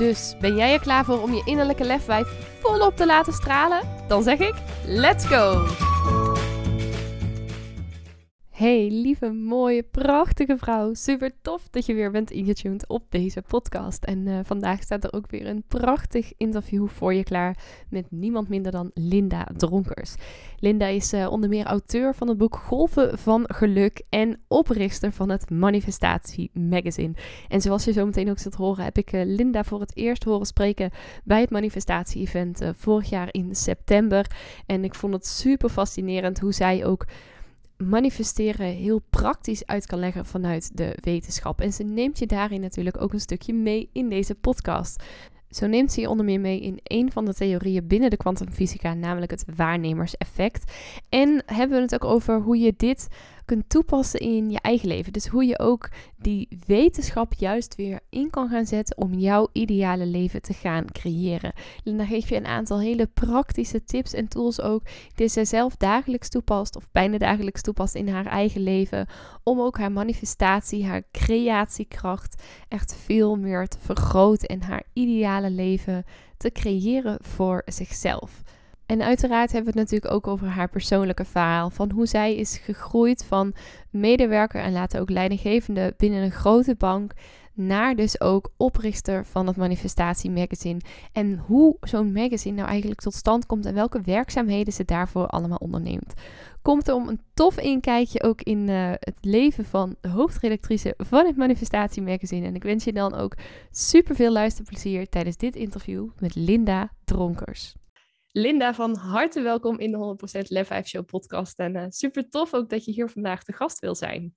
Dus ben jij er klaar voor om je innerlijke lefwijf volop te laten stralen? Dan zeg ik: let's go! Hey, lieve, mooie, prachtige vrouw. Super tof dat je weer bent ingetuned op deze podcast. En uh, vandaag staat er ook weer een prachtig interview voor je klaar met niemand minder dan Linda Dronkers. Linda is uh, onder meer auteur van het boek Golven van Geluk en oprichter van het Manifestatie Magazine. En zoals je zo meteen ook zult horen, heb ik uh, Linda voor het eerst horen spreken bij het Manifestatie-event vorig jaar in september. En ik vond het super fascinerend hoe zij ook manifesteren heel praktisch uit kan leggen vanuit de wetenschap. En ze neemt je daarin natuurlijk ook een stukje mee in deze podcast. Zo neemt ze je onder meer mee in een van de theorieën binnen de kwantumfysica, namelijk het waarnemerseffect. En hebben we het ook over hoe je dit toepassen in je eigen leven. Dus hoe je ook die wetenschap juist weer in kan gaan zetten om jouw ideale leven te gaan creëren. En dan geef je een aantal hele praktische tips en tools ook die zij zelf dagelijks toepast of bijna dagelijks toepast in haar eigen leven. Om ook haar manifestatie, haar creatiekracht echt veel meer te vergroten en haar ideale leven te creëren voor zichzelf. En uiteraard hebben we het natuurlijk ook over haar persoonlijke verhaal. Van hoe zij is gegroeid van medewerker en later ook leidinggevende binnen een grote bank. Naar dus ook oprichter van het Manifestatie Magazine. En hoe zo'n magazine nou eigenlijk tot stand komt en welke werkzaamheden ze daarvoor allemaal onderneemt. Komt er om een tof inkijkje ook in uh, het leven van de hoofdredactrice van het Manifestatie Magazine. En ik wens je dan ook super veel luisterplezier tijdens dit interview met Linda Dronkers. Linda, van harte welkom in de 100% Lef 5 Show podcast. En uh, super tof ook dat je hier vandaag de gast wil zijn.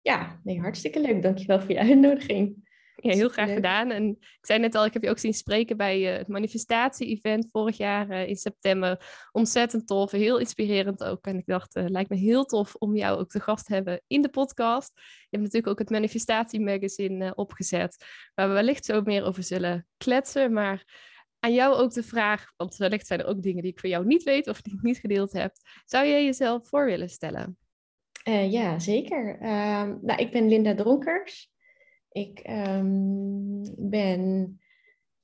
Ja, nee, hartstikke leuk. Dankjewel voor je uitnodiging. Ja, heel graag gedaan. En ik zei net al, ik heb je ook zien spreken bij uh, het manifestatie-event vorig jaar uh, in september. Ontzettend tof, heel inspirerend ook. En ik dacht, uh, lijkt me heel tof om jou ook te gast te hebben in de podcast. Je hebt natuurlijk ook het manifestatie-magazine opgezet, waar we wellicht zo meer over zullen kletsen. Maar aan jou ook de vraag, want wellicht zijn er ook dingen die ik voor jou niet weet of die ik niet gedeeld heb. Zou jij jezelf voor willen stellen? Uh, ja, zeker. Uh, nou, ik ben Linda Dronkers. Ik um, ben,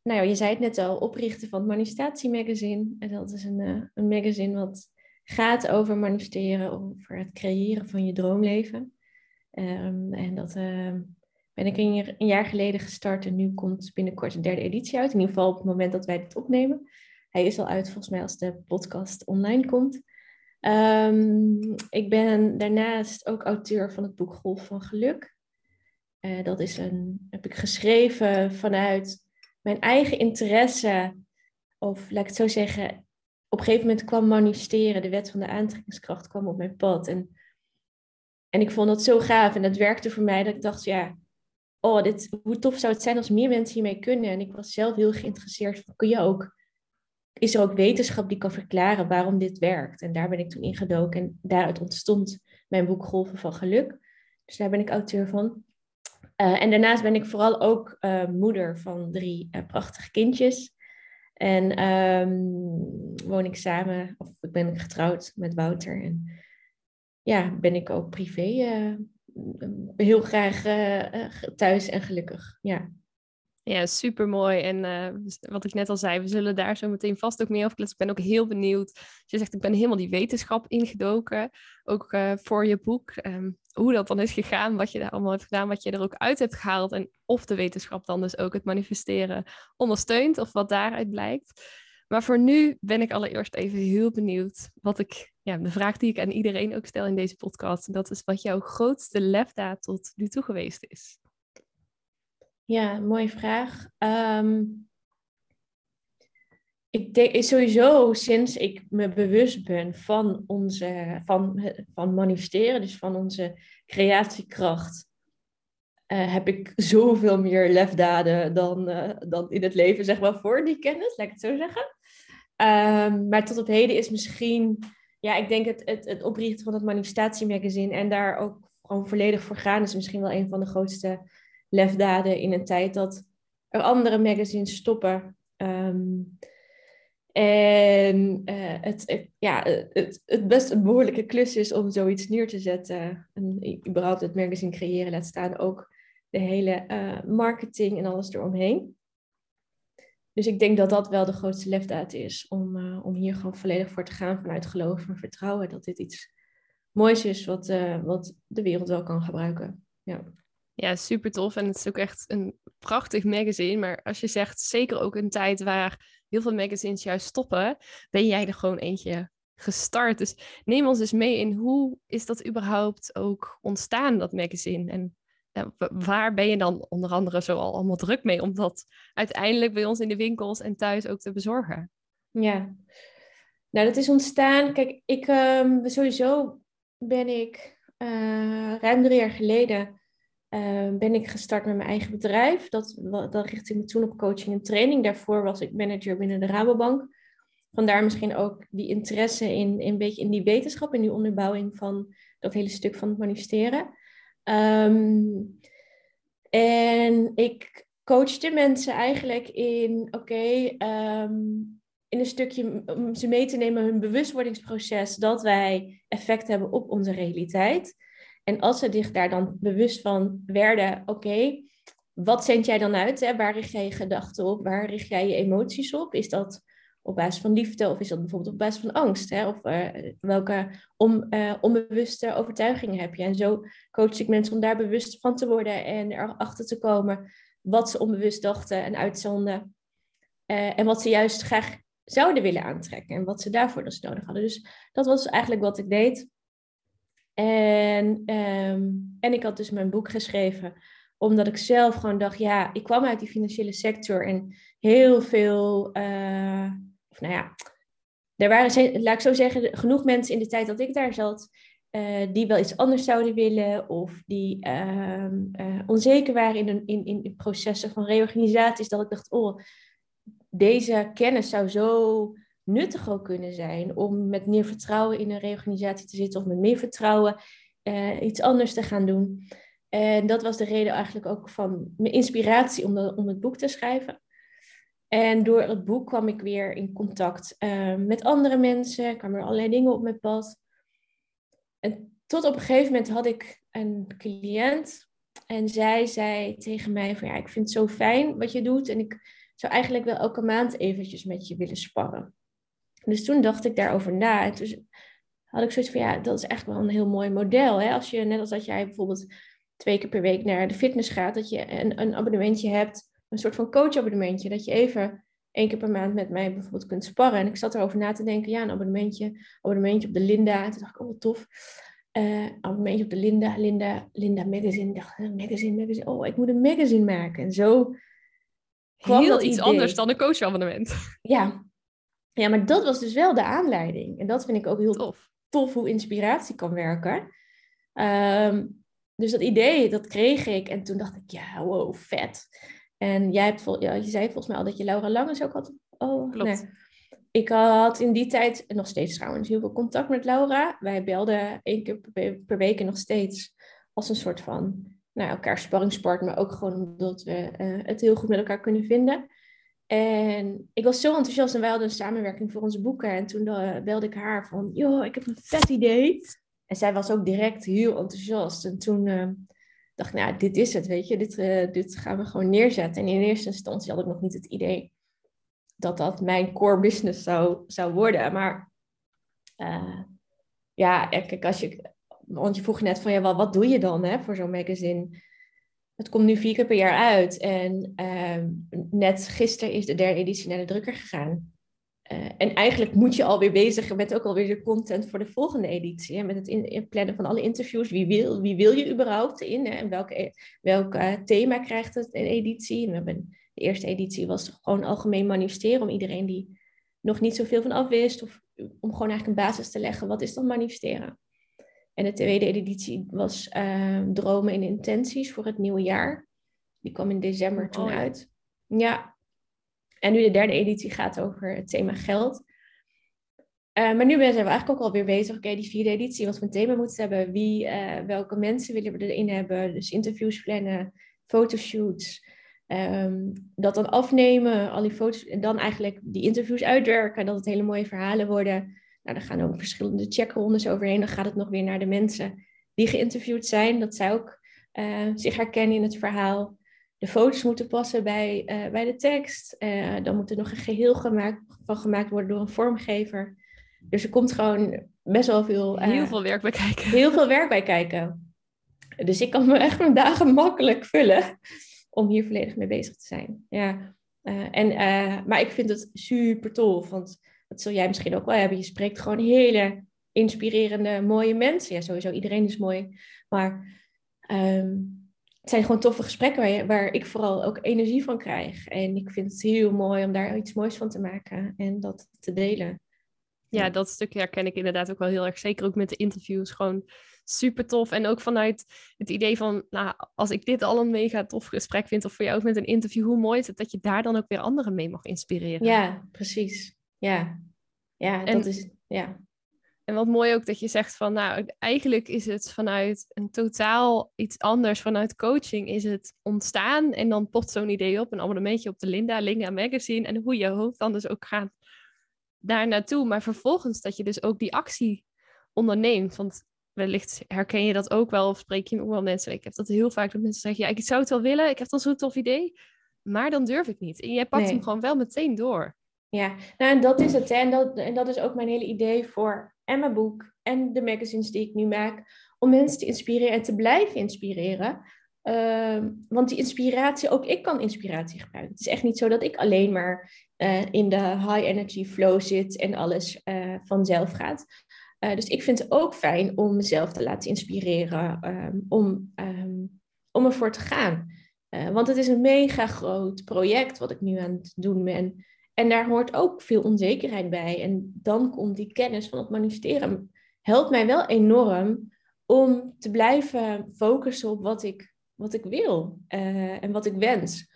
nou ja, je zei het net al, oprichter van het Manifestatie Magazine. En dat is een, uh, een magazine wat gaat over manifesteren, over het creëren van je droomleven. Um, en dat ehm, ben ik een, een jaar geleden gestart en nu komt binnenkort de derde editie uit. In ieder geval op het moment dat wij dit opnemen. Hij is al uit volgens mij als de podcast online komt. Um, ik ben daarnaast ook auteur van het boek Golf van Geluk. Uh, dat is een, heb ik geschreven vanuit mijn eigen interesse. Of laat ik het zo zeggen, op een gegeven moment kwam manifesteren, de wet van de aantrekkingskracht kwam op mijn pad. En, en ik vond dat zo gaaf en dat werkte voor mij dat ik dacht, ja, oh, dit, hoe tof zou het zijn als meer mensen hiermee kunnen. En ik was zelf heel geïnteresseerd kun je ook, is er ook wetenschap die kan verklaren waarom dit werkt? En daar ben ik toen ingedoken en daaruit ontstond mijn boek Golven van Geluk. Dus daar ben ik auteur van. Uh, en daarnaast ben ik vooral ook uh, moeder van drie uh, prachtige kindjes. En um, woon ik samen, of ik ben getrouwd met Wouter. En ja, ben ik ook privé heel graag uh, thuis en gelukkig. Ja. Ja, super mooi. En uh, wat ik net al zei, we zullen daar zo meteen vast ook meer over kletsen. Ik ben ook heel benieuwd. Je zegt, ik ben helemaal die wetenschap ingedoken. Ook voor je boek. Um, hoe dat dan is gegaan, wat je daar allemaal hebt gedaan, wat je er ook uit hebt gehaald. En of de wetenschap dan dus ook het manifesteren ondersteunt of wat daaruit blijkt. Maar voor nu ben ik allereerst even heel benieuwd wat ik, ja, de vraag die ik aan iedereen ook stel in deze podcast. dat is wat jouw grootste lefdaad tot nu toe geweest is. Ja, mooie vraag. Um, ik denk sowieso sinds ik me bewust ben van onze, van, van manifesteren, dus van onze creatiekracht, uh, heb ik zoveel meer lefdaden dan, uh, dan in het leven, zeg maar, voor die kennis, laat ik het zo zeggen. Um, maar tot op heden is misschien, ja, ik denk het, het, het oprichten van het manifestatiemagazine en daar ook gewoon volledig voor gaan, is misschien wel een van de grootste lefdaden in een tijd dat er andere magazines stoppen. Um, en uh, het, ja, het, het best een behoorlijke klus is om zoiets neer te zetten. En überhaupt het magazine creëren, laat staan ook de hele uh, marketing en alles eromheen. Dus ik denk dat dat wel de grootste lefdaad is. Om, uh, om hier gewoon volledig voor te gaan vanuit geloof en vertrouwen dat dit iets moois is wat, wat de wereld wel kan gebruiken. Ja. Ja, super tof. En het is ook echt een prachtig magazine. Maar als je zegt, zeker ook een tijd waar heel veel magazines juist stoppen, ben jij er gewoon eentje gestart. Dus neem ons eens mee in hoe is dat überhaupt ook ontstaan, dat magazine? En waar ben je dan onder andere zo al allemaal druk mee om dat uiteindelijk bij ons in de winkels en thuis ook te bezorgen? Ja, nou dat is ontstaan. Kijk, ik um, sowieso ben ik uh, ruim drie jaar geleden uh, ben ik gestart met mijn eigen bedrijf. Dat, dat richtte ik me toen op coaching en training. Daarvoor was ik manager binnen de Rabobank. Vandaar misschien ook die interesse in, in een beetje in die wetenschap, in die onderbouwing van dat hele stuk van het manifesteren. Um, en ik coachte mensen eigenlijk in, oké, um, in een stukje om ze mee te nemen hun bewustwordingsproces, dat wij effect hebben op onze realiteit. En als ze zich daar dan bewust van werden, oké, wat zend jij dan uit? Hè? Waar richt jij je gedachten op? Waar richt jij je emoties op? Is dat op basis van liefde of is dat bijvoorbeeld op basis van angst? Hè? Of uh, welke om, uh, onbewuste overtuigingen heb je? En zo coach ik mensen om daar bewust van te worden en erachter te komen wat ze onbewust dachten en uitzonden. Uh, en wat ze juist graag zouden willen aantrekken en wat ze daarvoor dus nodig hadden. Dus dat was eigenlijk wat ik deed. En, um, en ik had dus mijn boek geschreven, omdat ik zelf gewoon dacht, ja, ik kwam uit die financiële sector en heel veel, nou ja, er waren, laat ik zo zeggen, genoeg mensen in de tijd dat ik daar zat, uh, die wel iets anders zouden willen of die uh, onzeker waren in, in, in processen van reorganisaties, dat ik dacht, oh, deze kennis zou zo nuttig ook kunnen zijn om met meer vertrouwen in een reorganisatie te zitten of met meer vertrouwen uh, iets anders te gaan doen. En dat was de reden eigenlijk ook van mijn inspiratie om, de, om het boek te schrijven. En door het boek kwam ik weer in contact uh, met andere mensen, kwamen er allerlei dingen op mijn pad. En tot op een gegeven moment had ik een cliënt en zij zei tegen mij van ja, ik vind het zo fijn wat je doet en ik zou eigenlijk wel elke maand eventjes met je willen sparren. Dus toen dacht ik daarover na. En toen had ik zoiets van, ja, dat is echt wel een heel mooi model. Hè? Als je, net als dat jij bijvoorbeeld twee keer per week naar de fitness gaat, dat je een, een abonnementje hebt, een soort van coach-abonnementje, dat je even één keer per maand met mij bijvoorbeeld kunt sparren. En ik zat erover na te denken, ja, een abonnementje, abonnementje op de Linda. En toen dacht ik, oh, wat tof. Uh, abonnementje op de Linda, Linda, Linda Magazine. Ik dacht, magazine, magazine. Oh, ik moet een magazine maken. En zo kwam Heel iets anders dan een coach-abonnement. Ja, ja, maar dat was dus wel de aanleiding. En dat vind ik ook heel tof, tof hoe inspiratie kan werken. Um, dus dat idee, dat kreeg ik. En toen dacht ik, ja, wow, vet. En jij hebt, vol, ja, je zei volgens mij al dat je Laura Langes ook had. Oh, Klopt. Nee. Ik had in die tijd, nog steeds trouwens, heel veel contact met Laura. Wij belden één keer per week en nog steeds als een soort van nou, elkaar sparringspart, maar ook gewoon omdat we uh, het heel goed met elkaar kunnen vinden. En ik was zo enthousiast en wij hadden een samenwerking voor onze boeken. En toen uh, belde ik haar van, joh, ik heb een vet idee. En zij was ook direct heel enthousiast. En toen uh, dacht nou, dit is het, weet je. Dit, uh, dit gaan we gewoon neerzetten. En in eerste instantie had ik nog niet het idee dat dat mijn core business zou, zou worden. Maar ja, kijk, als je... Want je vroeg net van, ja, wat, wat doe je dan hè, voor zo'n magazine? Het komt nu vier keer per jaar uit. En uh, net gisteren is de derde editie naar de drukker gegaan. Uh, en eigenlijk moet je alweer bezig met ook alweer de content voor de volgende editie. Hè? Met het in, plannen van alle interviews. Wie wil, wie wil je überhaupt in? Hè? En welk, e-, welk uh, thema krijgt het een editie? En we hebben, de eerste editie was gewoon algemeen manifesteren. Om iedereen die nog niet zoveel van af wist. Of om gewoon eigenlijk een basis te leggen. Wat is dan manifesteren? En de tweede editie was ehm, Dromen en Intenties voor het nieuwe jaar. Die kwam in december toen Oh, uit. Ja. En nu de derde editie gaat over het thema geld. Eh, maar nu zijn we eigenlijk ook alweer bezig. Oké, die vierde editie, wat voor een thema moeten hebben? Wie, eh, welke mensen willen we erin hebben? Dus interviews plannen, fotoshoots. Ehm, dat dan afnemen, al die foto's. En dan eigenlijk die interviews uitwerken. Dat het hele mooie verhalen worden. Nou, daar gaan ook verschillende checkrondes overheen. Dan gaat het nog weer naar de mensen die geïnterviewd zijn. Dat zij ook eh, zich herkennen in het verhaal. De foto's moeten passen bij, eh, bij de tekst. Eh, dan moet er nog een geheel gemaakt, van gemaakt worden door een vormgever. Dus er komt gewoon best wel veel, eh, Heel veel werk bij kijken. heel veel werk bij kijken. Dus ik kan me echt mijn dagen makkelijk vullen om hier volledig mee bezig te zijn. Ja. En, maar ik vind het super tof, want dat zul jij misschien ook wel hebben. Je spreekt gewoon hele inspirerende, mooie mensen. Ja, sowieso, iedereen is mooi. Maar ehm, het zijn gewoon toffe gesprekken waar, je, waar ik vooral ook energie van krijg. En ik vind het heel mooi om daar iets moois van te maken en dat te delen. Ja, dat stukje herken ik inderdaad ook wel heel erg. Zeker ook met de interviews. Gewoon super tof. En ook vanuit het idee van, nou, als ik dit al een mega tof gesprek vind, of voor jou ook met een interview, hoe mooi is het dat je daar dan ook weer anderen mee mag inspireren. Ja, precies. Ja, ja En- dat is... Ja. En wat mooi ook dat je zegt van, nou, eigenlijk is het vanuit een totaal iets anders. Vanuit coaching is het ontstaan en dan popt zo'n idee op, een abonnementje op de Linda, Linda Magazine. En hoe je hoofd dan dus ook gaat daar naartoe. Maar vervolgens dat je dus ook die actie onderneemt. Want wellicht herken je dat ook wel of spreek je ook wel mensen. Ik heb dat heel vaak dat mensen zeggen, ja, ik zou het wel willen, ik heb dan zo'n tof idee. Maar dan durf ik niet. En jij pakt Nee. hem gewoon wel meteen door. Ja, nou en dat is het. En, dat, en dat is ook mijn hele idee voor en mijn boek en de magazines die ik nu maak. Om mensen te inspireren en te blijven inspireren. Ehm, want die inspiratie, ook ik kan inspiratie gebruiken. Het is echt niet zo dat ik alleen maar eh, in de high energy flow zit en alles eh, vanzelf gaat. Eh, dus ik vind het ook fijn om mezelf te laten inspireren, ehm, om, ehm, om ervoor te gaan. Want het is een mega groot project wat ik nu aan het doen ben. En daar hoort ook veel onzekerheid bij. En dan komt die kennis van het manifesteren. Helpt mij wel enorm om te blijven focussen op wat ik, wat ik wil eh, en wat ik wens.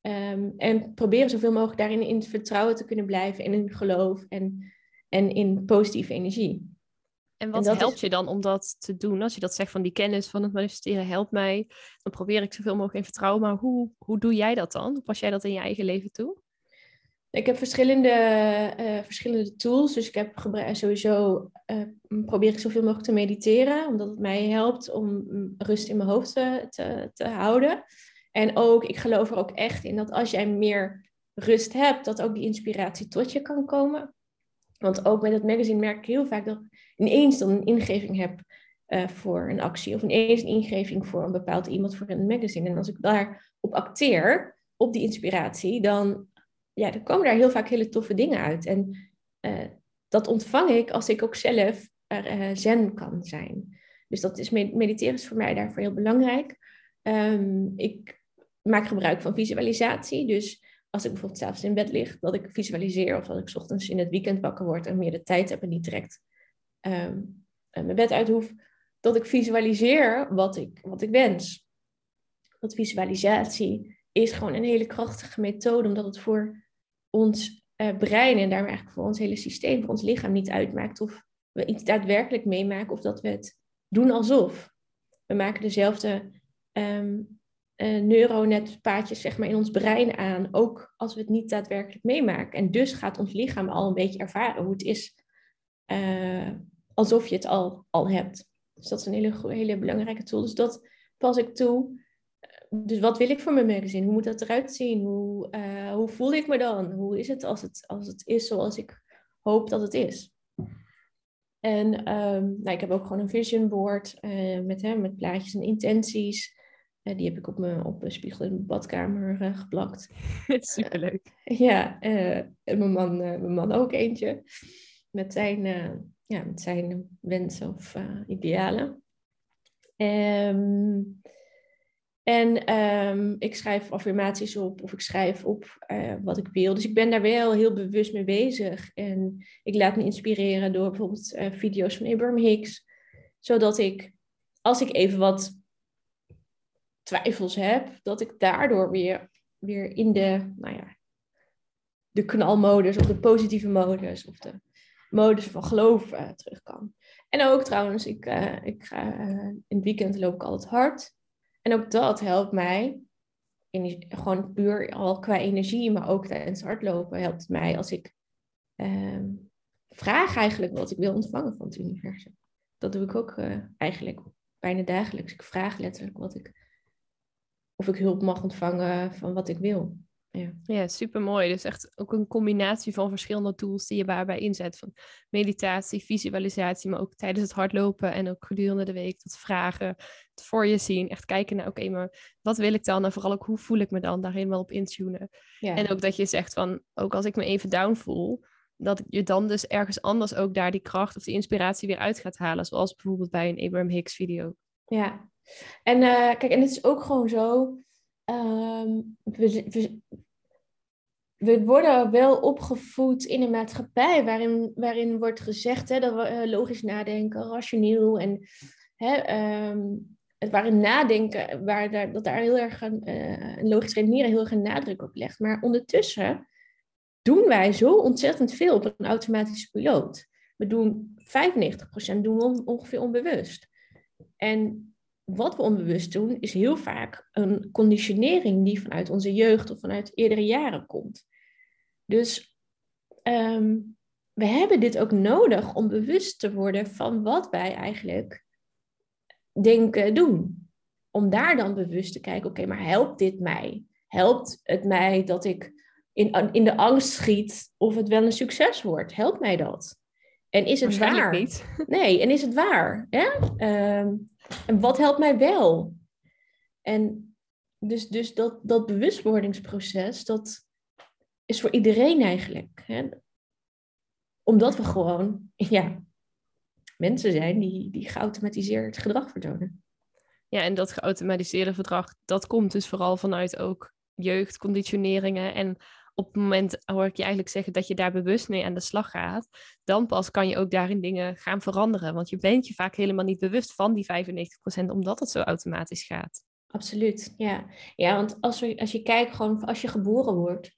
Ehm, en proberen zoveel mogelijk daarin in het vertrouwen te kunnen blijven en in geloof en, en in positieve energie. En wat helpt is- je dan om dat te doen? Als je dat zegt van die kennis van het manifesteren helpt mij, dan probeer ik zoveel mogelijk in vertrouwen. Maar hoe, hoe doe jij dat dan? Hoe pas jij dat in je eigen leven toe? Ik heb verschillende, eh, verschillende tools. Dus ik heb sowieso eh, probeer ik zoveel mogelijk te mediteren, omdat het mij helpt om mm, rust in mijn hoofd te, te, te houden. En ook, ik geloof er ook echt in dat als jij meer rust hebt, dat ook die inspiratie tot je kan komen. Want ook met het magazine merk ik heel vaak dat ik ineens dan een ingeving heb eh, voor een actie. Of ineens een ingeving voor een bepaald iemand voor een magazine. En als ik daarop acteer, op die inspiratie, dan, ja, dan komen daar heel vaak hele toffe dingen uit. En eh, dat ontvang ik als ik ook zelf er, eh, zen kan zijn. Dus dat is med- mediteren is voor mij daarvoor heel belangrijk. Ehm, ik maak gebruik van visualisatie. Dus als ik bijvoorbeeld s'avonds in bed lig, dat ik visualiseer. Of dat ik ochtends in het weekend wakker word en meer de tijd heb en niet direct ehm, eh, mijn bed uit hoef. Dat ik visualiseer wat ik, wat ik wens. Want visualisatie is gewoon een hele krachtige methode, omdat het voor ons eh, brein en daarmee eigenlijk voor ons hele systeem, voor ons lichaam niet uitmaakt of we iets daadwerkelijk meemaken of dat we het doen alsof. We maken dezelfde ehm eh, neuronetpaadjes zeg maar, in ons brein aan, ook als we het niet daadwerkelijk meemaken. En dus gaat ons lichaam al een beetje ervaren hoe het is, eh, alsof je het al, al hebt. Dus dat is een hele, hele belangrijke tool. Dus dat pas ik toe. Dus wat wil ik voor mijn magazine? Hoe moet dat eruit zien? Hoe, eh, hoe voel ik me dan? Hoe is het als, het als het is zoals ik hoop dat het is? En ehm, nou, ik heb ook gewoon een vision board eh, met, hè, met plaatjes en intenties. Eh, die heb ik op mijn, op mijn spiegel in mijn badkamer geplakt. Superleuk. Ja, en mijn man, mijn man ook eentje. Met zijn, ja, met zijn wensen of idealen. Ehm, en ehm, ik schrijf affirmaties op of ik schrijf op eh, wat ik wil. Dus ik ben daar wel heel bewust mee bezig. En ik laat me inspireren door bijvoorbeeld eh, video's van Abraham Hicks. Zodat ik, als ik even wat twijfels heb, dat ik daardoor weer, weer in de, nou ja, de knalmodus of de positieve modus of de modus van geloof uh, terug kan. En ook trouwens, ik, ik ga, in het weekend loop ik altijd hard. En ook dat helpt mij, gewoon puur al qua energie, maar ook tijdens hardlopen helpt mij als ik ehm, vraag eigenlijk wat ik wil ontvangen van het universum. Dat doe ik ook eigenlijk bijna dagelijks. Ik vraag letterlijk wat ik, of ik hulp mag ontvangen van wat ik wil. Ja. ja, super mooi. Dus echt ook een combinatie van verschillende tools die je daarbij inzet. Van meditatie, visualisatie, maar ook tijdens het hardlopen en ook gedurende de week. Dat vragen, het voor je zien. Echt kijken naar, oké, maar wat wil ik dan? En vooral ook, hoe voel ik me dan? Daarin wel op intunen. Ja. En ook dat je zegt van, ook als ik me even down voel, dat je dan dus ergens anders ook daar die kracht of die inspiratie weer uit gaat halen. Zoals bijvoorbeeld bij een Abraham Hicks video. Ja, en uh, kijk, en het is ook gewoon zo. Um, we, we worden wel opgevoed in een maatschappij waarin, waarin wordt gezegd hè, dat we uh, logisch nadenken, rationeel en hè, um, waarin nadenken, waar daar, dat daar heel erg een, uh, logisch redeneren heel erg een nadruk op legt. Maar ondertussen doen wij zo ontzettend veel op een automatische piloot. We doen 95% doen we ongeveer onbewust. En wat we onbewust doen, is heel vaak een conditionering die vanuit onze jeugd of vanuit eerdere jaren komt. Dus ehm, we hebben dit ook nodig om bewust te worden van wat wij eigenlijk denken doen. Om daar dan bewust te kijken, oké, maar helpt dit mij? Helpt het mij dat ik in, in de angst schiet of het wel een succes wordt? Helpt mij dat? En is het waar? Niet. Nee, en is het waar? Ehm, en wat helpt mij wel? En dus, dus dat, dat bewustwordingsproces, dat is voor iedereen eigenlijk. Hè? Omdat we gewoon, ja, mensen zijn die, die geautomatiseerd gedrag vertonen. Ja, en dat geautomatiseerde gedrag, dat komt dus vooral vanuit ook jeugdconditioneringen. En op het moment hoor ik je eigenlijk zeggen dat je daar bewust mee aan de slag gaat, dan pas kan je ook daarin dingen gaan veranderen. Want je bent je vaak helemaal niet bewust van die 95%, omdat het zo automatisch gaat. Absoluut, ja. Ja, want als, als je kijkt, gewoon als je geboren wordt,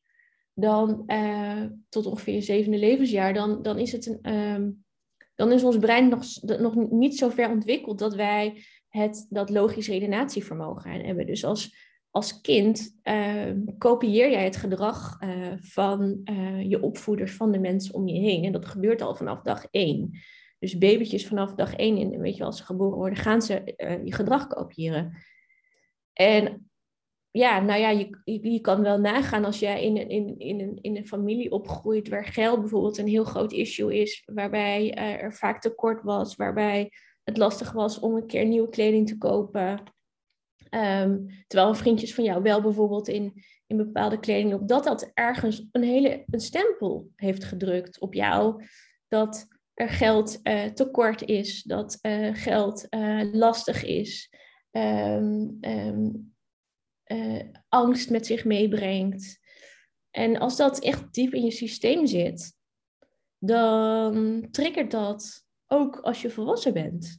dan uh, tot ongeveer je zevende levensjaar, dan, dan is het een. Um, dan is ons brein nog, nog niet zo ver ontwikkeld dat wij het, dat logisch redenatievermogen hebben. Dus als, als kind uh, kopieer jij het gedrag uh, van uh, je opvoeders, van de mensen om je heen. En dat gebeurt al vanaf dag één. Dus babytjes vanaf dag één, weet je, als ze geboren worden, gaan ze je gedrag kopiëren. En ja, nou ja, je, je, kan wel nagaan als jij in, in, in, een, in een familie opgroeit waar geld bijvoorbeeld een heel groot issue is, waarbij er vaak tekort was, waarbij het lastig was om een keer nieuwe kleding te kopen. Um, terwijl vriendjes van jou wel bijvoorbeeld in, in bepaalde kleding op dat dat ergens een hele een stempel heeft gedrukt op jou. Dat er geld uh, tekort is, dat uh, geld uh, lastig is, um, um, angst met zich meebrengt. En als dat echt diep in je systeem zit, dan triggert dat ook als je volwassen bent.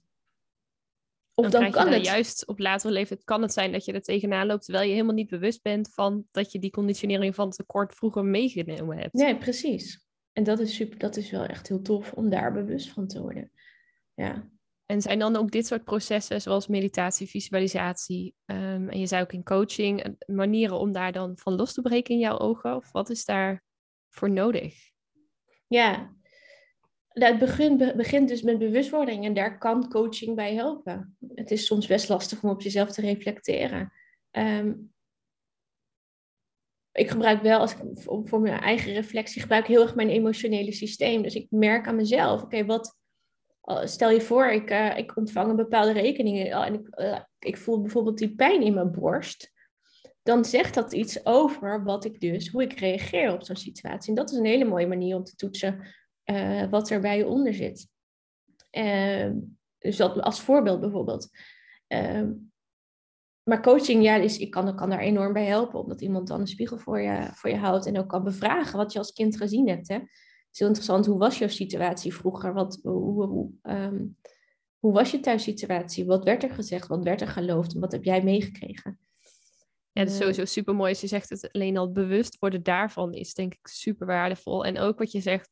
Of dan, kan het juist op latere leeftijd kan het zijn dat je er tegenaan loopt terwijl je helemaal niet bewust bent van dat je die conditionering van tekort vroeger meegenomen hebt. Nee, precies. En dat is super, dat is wel echt heel tof om daar bewust van te worden. Ja. En zijn dan ook dit soort processen, zoals meditatie, visualisatie, um, en je zei ook in coaching, manieren om daar dan van los te breken in jouw ogen? Of wat is daar voor nodig? Ja, het begint, begint dus met bewustwording en daar kan coaching bij helpen. Het is soms best lastig om op jezelf te reflecteren. Um, ik gebruik wel, als ik voor mijn eigen reflectie, gebruik heel erg mijn emotionele systeem. Dus ik merk aan mezelf, oké, wat, stel je voor, ik, uh, ik ontvang een bepaalde rekening en ik, ik voel bijvoorbeeld die pijn in mijn borst. Dan zegt dat iets over wat ik dus, hoe ik reageer op zo'n situatie. En dat is een hele mooie manier om te toetsen uh, wat er bij je onder zit. Uh, dus dat als voorbeeld bijvoorbeeld. Uh, maar coaching, ja, is, ik kan, kan daar enorm bij helpen, omdat iemand dan een spiegel voor je, voor je houdt en ook kan bevragen wat je als kind gezien hebt. Hè? Het is heel interessant, hoe was jouw situatie vroeger? Wat, hoe, hoe, um, hoe was je thuissituatie? Wat werd er gezegd? Wat werd er geloofd? En wat heb jij meegekregen? Ja, dat is sowieso super mooi. Je zegt het alleen al bewust worden daarvan is denk ik super waardevol. En ook wat je zegt,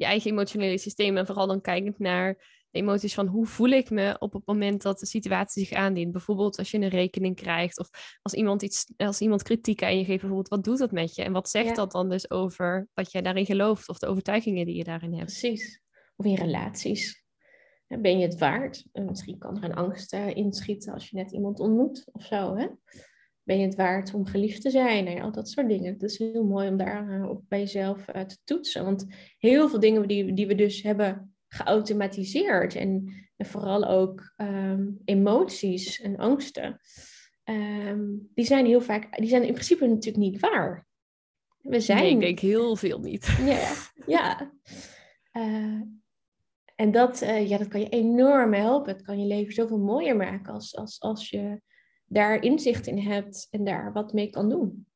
je eigen emotionele systeem. En vooral dan kijkend naar de emoties van hoe voel ik me op het moment dat de situatie zich aandient. Bijvoorbeeld als je een rekening krijgt of als iemand, iets, als iemand kritiek aan je geeft, bijvoorbeeld wat doet dat met je? En wat zegt dat dan dus over wat jij daarin gelooft of de overtuigingen die je daarin hebt? Precies. Of in relaties. Ben je het waard? Misschien kan er een angst uh, inschieten als je net iemand ontmoet of zo. Hè? Ben je het waard om geliefd te zijn? En al dat soort dingen. Het is heel mooi om daar uh, op bij jezelf uh, te toetsen. Want heel veel dingen die, die we dus hebben geautomatiseerd. En, en vooral ook um, emoties en angsten. Um, die zijn heel vaak, die zijn in principe natuurlijk niet waar. We zijn... Nee, ik denk heel veel niet. Ja, ja. Uh, en dat, uh, ja, dat kan je enorm helpen. Het kan je leven zoveel mooier maken als, als, als je daar inzicht in hebt en daar wat mee kan doen.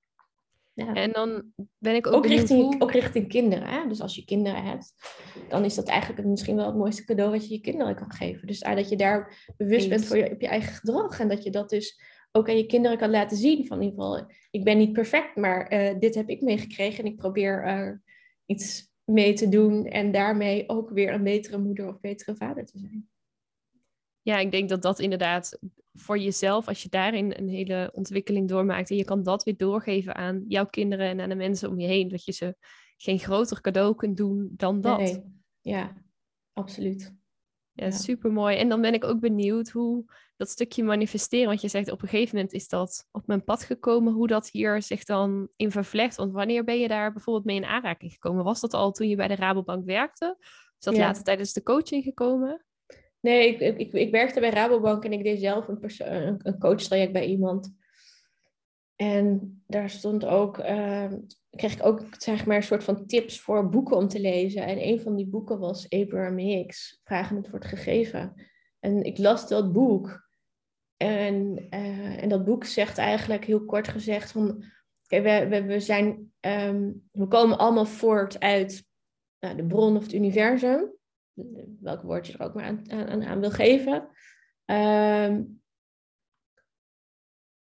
Ja. En dan ben ik ook, ook richting, ook richting kinderen. Hè? Dus als je kinderen hebt, dan is dat eigenlijk misschien wel het mooiste cadeau wat je je kinderen kan geven. Dus dat je daar bewust bent voor je, op je eigen gedrag. En dat je dat dus ook aan je kinderen kan laten zien. Van in ieder geval, ik ben niet perfect, maar uh, dit heb ik meegekregen. En ik probeer uh, iets mee te doen. En daarmee ook weer een betere moeder of betere vader te zijn. Ja, ik denk dat dat inderdaad voor jezelf, als je daarin een hele ontwikkeling doormaakt en je kan dat weer doorgeven aan jouw kinderen en aan de mensen om je heen, dat je ze geen groter cadeau kunt doen dan dat. Nee. Ja, absoluut. Ja, ja, super mooi. En dan ben ik ook benieuwd hoe dat stukje manifesteren, want je zegt op een gegeven moment is dat op mijn pad gekomen, hoe dat hier zich dan in vervlecht. Want wanneer ben je daar bijvoorbeeld mee in aanraking gekomen? Was dat al toen je bij de Rabobank werkte? Is dat later tijdens de coaching gekomen? Nee, ik, ik, ik werkte bij Rabobank en ik deed zelf een, een, een coachtraject bij iemand. En daar stond ook, uh, kreeg ik ook zeg maar, een soort van tips voor boeken om te lezen. En een van die boeken was Abraham Hicks, Vragen het wordt gegeven. En ik las dat boek. En, uh, en dat boek zegt eigenlijk heel kort gezegd van... We, we, zijn, um, we komen allemaal voort uit nou, de bron of het universum welk woord je er ook maar aan, aan, aan wil geven. Um,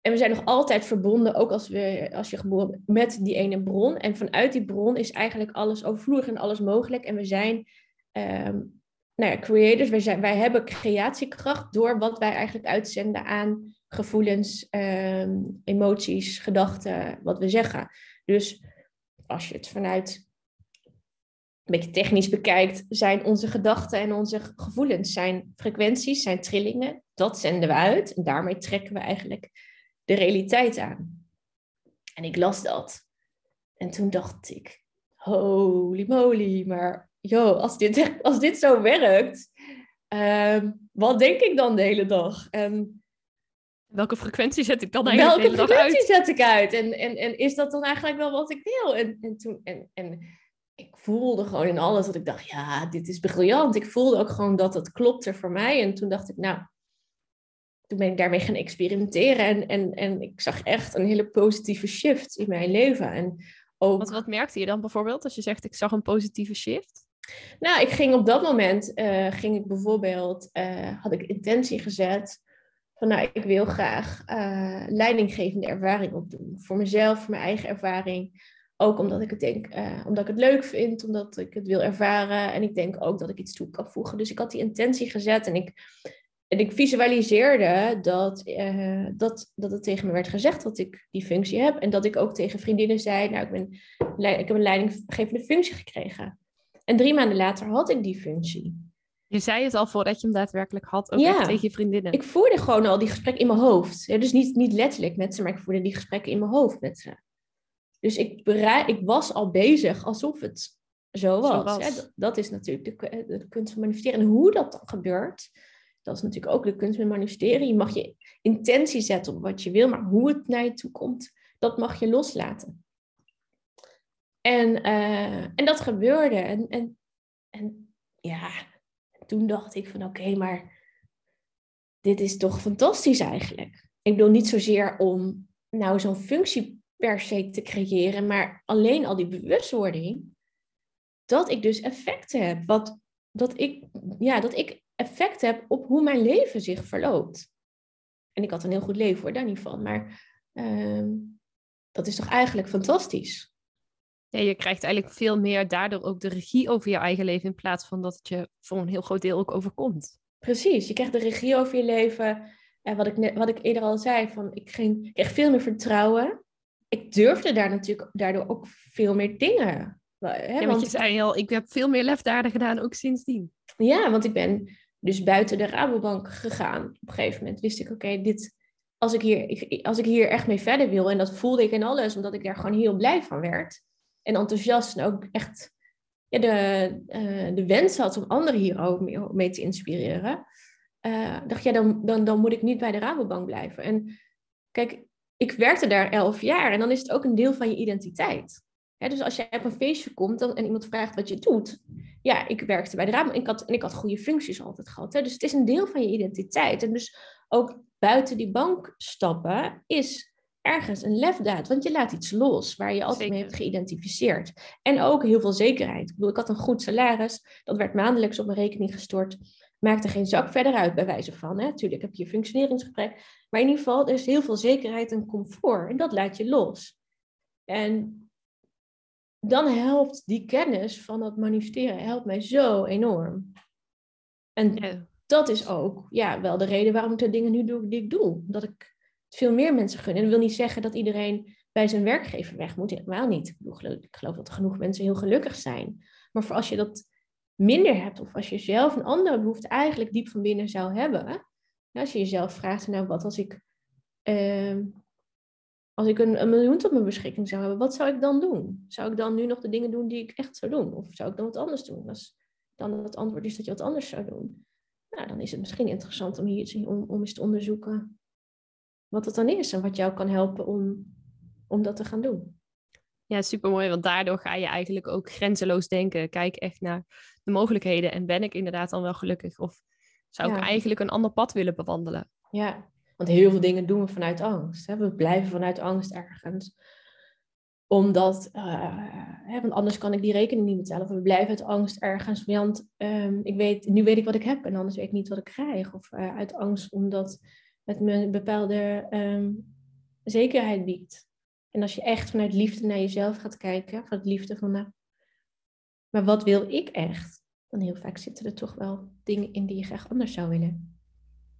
en we zijn nog altijd verbonden, ook als, we, als je geboren met die ene bron. En vanuit die bron is eigenlijk alles overvloedig en alles mogelijk. En we zijn um, nou ja, creators, wij, zijn, wij hebben creatiekracht door wat wij eigenlijk uitzenden aan gevoelens, um, emoties, gedachten, wat we zeggen. Dus als je het vanuit een beetje technisch bekijkt, zijn onze gedachten en onze gevoelens, zijn frequenties, zijn trillingen. Dat zenden we uit en daarmee trekken we eigenlijk de realiteit aan. En ik las dat. En toen dacht ik, holy moly, maar joh, als dit, als dit zo werkt, uh, wat denk ik dan de hele dag? En welke frequentie zet ik dan eigenlijk welke de hele dag uit? Welke frequentie zet ik uit? En, en, en is dat dan eigenlijk wel wat ik wil? En, en, toen, en, en ik voelde gewoon in alles dat ik dacht, ja, dit is briljant. Ik voelde ook gewoon dat het klopte voor mij. En toen dacht ik, nou, toen ben ik daarmee gaan experimenteren. En, en, en ik zag echt een hele positieve shift in mijn leven. En ook... wat, wat merkte je dan bijvoorbeeld als je zegt, ik zag een positieve shift? Nou, ik ging op dat moment, uh, ging ik bijvoorbeeld, uh, had ik intentie gezet van, nou, ik wil graag uh, leidinggevende ervaring opdoen. Voor mezelf, voor mijn eigen ervaring. Ook omdat ik het denk, uh, omdat ik het leuk vind, omdat ik het wil ervaren. En ik denk ook dat ik iets toe kan voegen. Dus ik had die intentie gezet en ik, en ik visualiseerde dat, uh, dat, dat het tegen me werd gezegd dat ik die functie heb. En dat ik ook tegen vriendinnen zei, nou, ik, ben, ik heb een leidinggevende functie gekregen. En drie maanden later had ik die functie. Je zei het al voordat je hem daadwerkelijk had, ook ja, tegen je vriendinnen. Ik voerde gewoon al die gesprekken in mijn hoofd. Ja, dus niet, niet letterlijk met ze, maar ik voerde die gesprekken in mijn hoofd met ze. Dus ik, bereid, ik was al bezig alsof het zo was. Dat, dat, is natuurlijk de, de, kunst van manifesteren. En hoe dat dan gebeurt, dat is natuurlijk ook de kunst van manifesteren. Je mag je intentie zetten op wat je wil, maar hoe het naar je toe komt, dat mag je loslaten. En, uh, en dat gebeurde. En, en, en ja, toen dacht ik van oké, okay, maar dit is toch fantastisch eigenlijk. Ik bedoel niet zozeer om nou zo'n functie per se te creëren, maar alleen al die bewustwording, dat ik dus effecten heb. Wat, dat, ik, ja, dat ik effect heb op hoe mijn leven zich verloopt. En ik had een heel goed leven hoor, daar niet van. Maar ehm, dat is toch eigenlijk fantastisch. Ja, je krijgt eigenlijk veel meer daardoor ook de regie over je eigen leven in plaats van dat het je voor een heel groot deel ook overkomt. Precies, je krijgt de regie over je leven. En wat ik, net, wat ik eerder al zei, van, ik, ging, kreeg veel meer vertrouwen. Ik durfde daar natuurlijk daardoor ook veel meer dingen. Hè, ja, want je zei al, ik heb veel meer lefdaden gedaan, ook sindsdien. Ja, want ik ben dus buiten de Rabobank gegaan. Op een gegeven moment wist ik, oké, dit, als, ik hier, als ik hier echt mee verder wil, en dat voelde ik in alles, omdat ik daar gewoon heel blij van werd. En enthousiast en ook echt ja, de, uh, de wens had om anderen hier ook mee, mee te inspireren. Uh, dacht, ja, dan, dan, dan moet ik niet bij de Rabobank blijven. En kijk, ik werkte daar elf jaar en dan is het ook een deel van je identiteit. dus als je op een feestje komt dan, en iemand vraagt wat je doet. Ja, ik werkte bij de Rabobank en ik had, en ik had goede functies altijd gehad. Hè? Dus het is een deel van je identiteit. En dus ook buiten die bank stappen is ergens een lefdaad. Want je laat iets los waar je altijd mee hebt geïdentificeerd. En ook heel veel zekerheid. Ik bedoel, ik had een goed salaris. Dat werd maandelijks op mijn rekening gestort. Maakte geen zak verder uit, bij wijze van. Hè? Tuurlijk heb je functioneringsgebrek. Maar in ieder geval, er is heel veel zekerheid en comfort. En dat laat je los. En dan helpt die kennis van dat manifesteren helpt mij zo enorm. En dat is ook ja, wel de reden waarom ik de dingen nu doe die ik doe. Dat ik veel meer mensen gun. En dat wil niet zeggen dat iedereen bij zijn werkgever weg moet. Helemaal niet. Ik, bedoel, ik geloof dat genoeg mensen heel gelukkig zijn. Maar voor als je dat minder hebt, of als je zelf een andere behoefte eigenlijk diep van binnen zou hebben. Als je jezelf vraagt, nou wat als ik, ehm, als ik een, miljoen tot mijn beschikking zou hebben, wat zou ik dan doen? Zou ik dan nu nog de dingen doen die ik echt zou doen? Of zou ik dan wat anders doen? Als dan het antwoord is dat je wat anders zou doen. Nou, dan is het misschien interessant om, hier, om, om eens te onderzoeken wat het dan is en wat jou kan helpen om, om dat te gaan doen. Ja, supermooi, want daardoor ga je eigenlijk ook grenzeloos denken. Kijk echt naar de mogelijkheden en ben ik inderdaad dan wel gelukkig? Of zou ik eigenlijk een ander pad willen bewandelen? Ja, want heel veel dingen doen we vanuit angst. Hè? We blijven vanuit angst ergens. Omdat, uh, want anders kan ik die rekening niet betalen. Of we blijven uit angst ergens. Want um, ik weet, nu weet ik wat ik heb en anders weet ik niet wat ik krijg. Of uh, uit angst omdat het me een bepaalde ehm, zekerheid biedt. En als je echt vanuit liefde naar jezelf gaat kijken, vanuit liefde van, nou, maar wat wil ik echt? Dan heel vaak zitten er toch wel dingen in die je graag anders zou willen.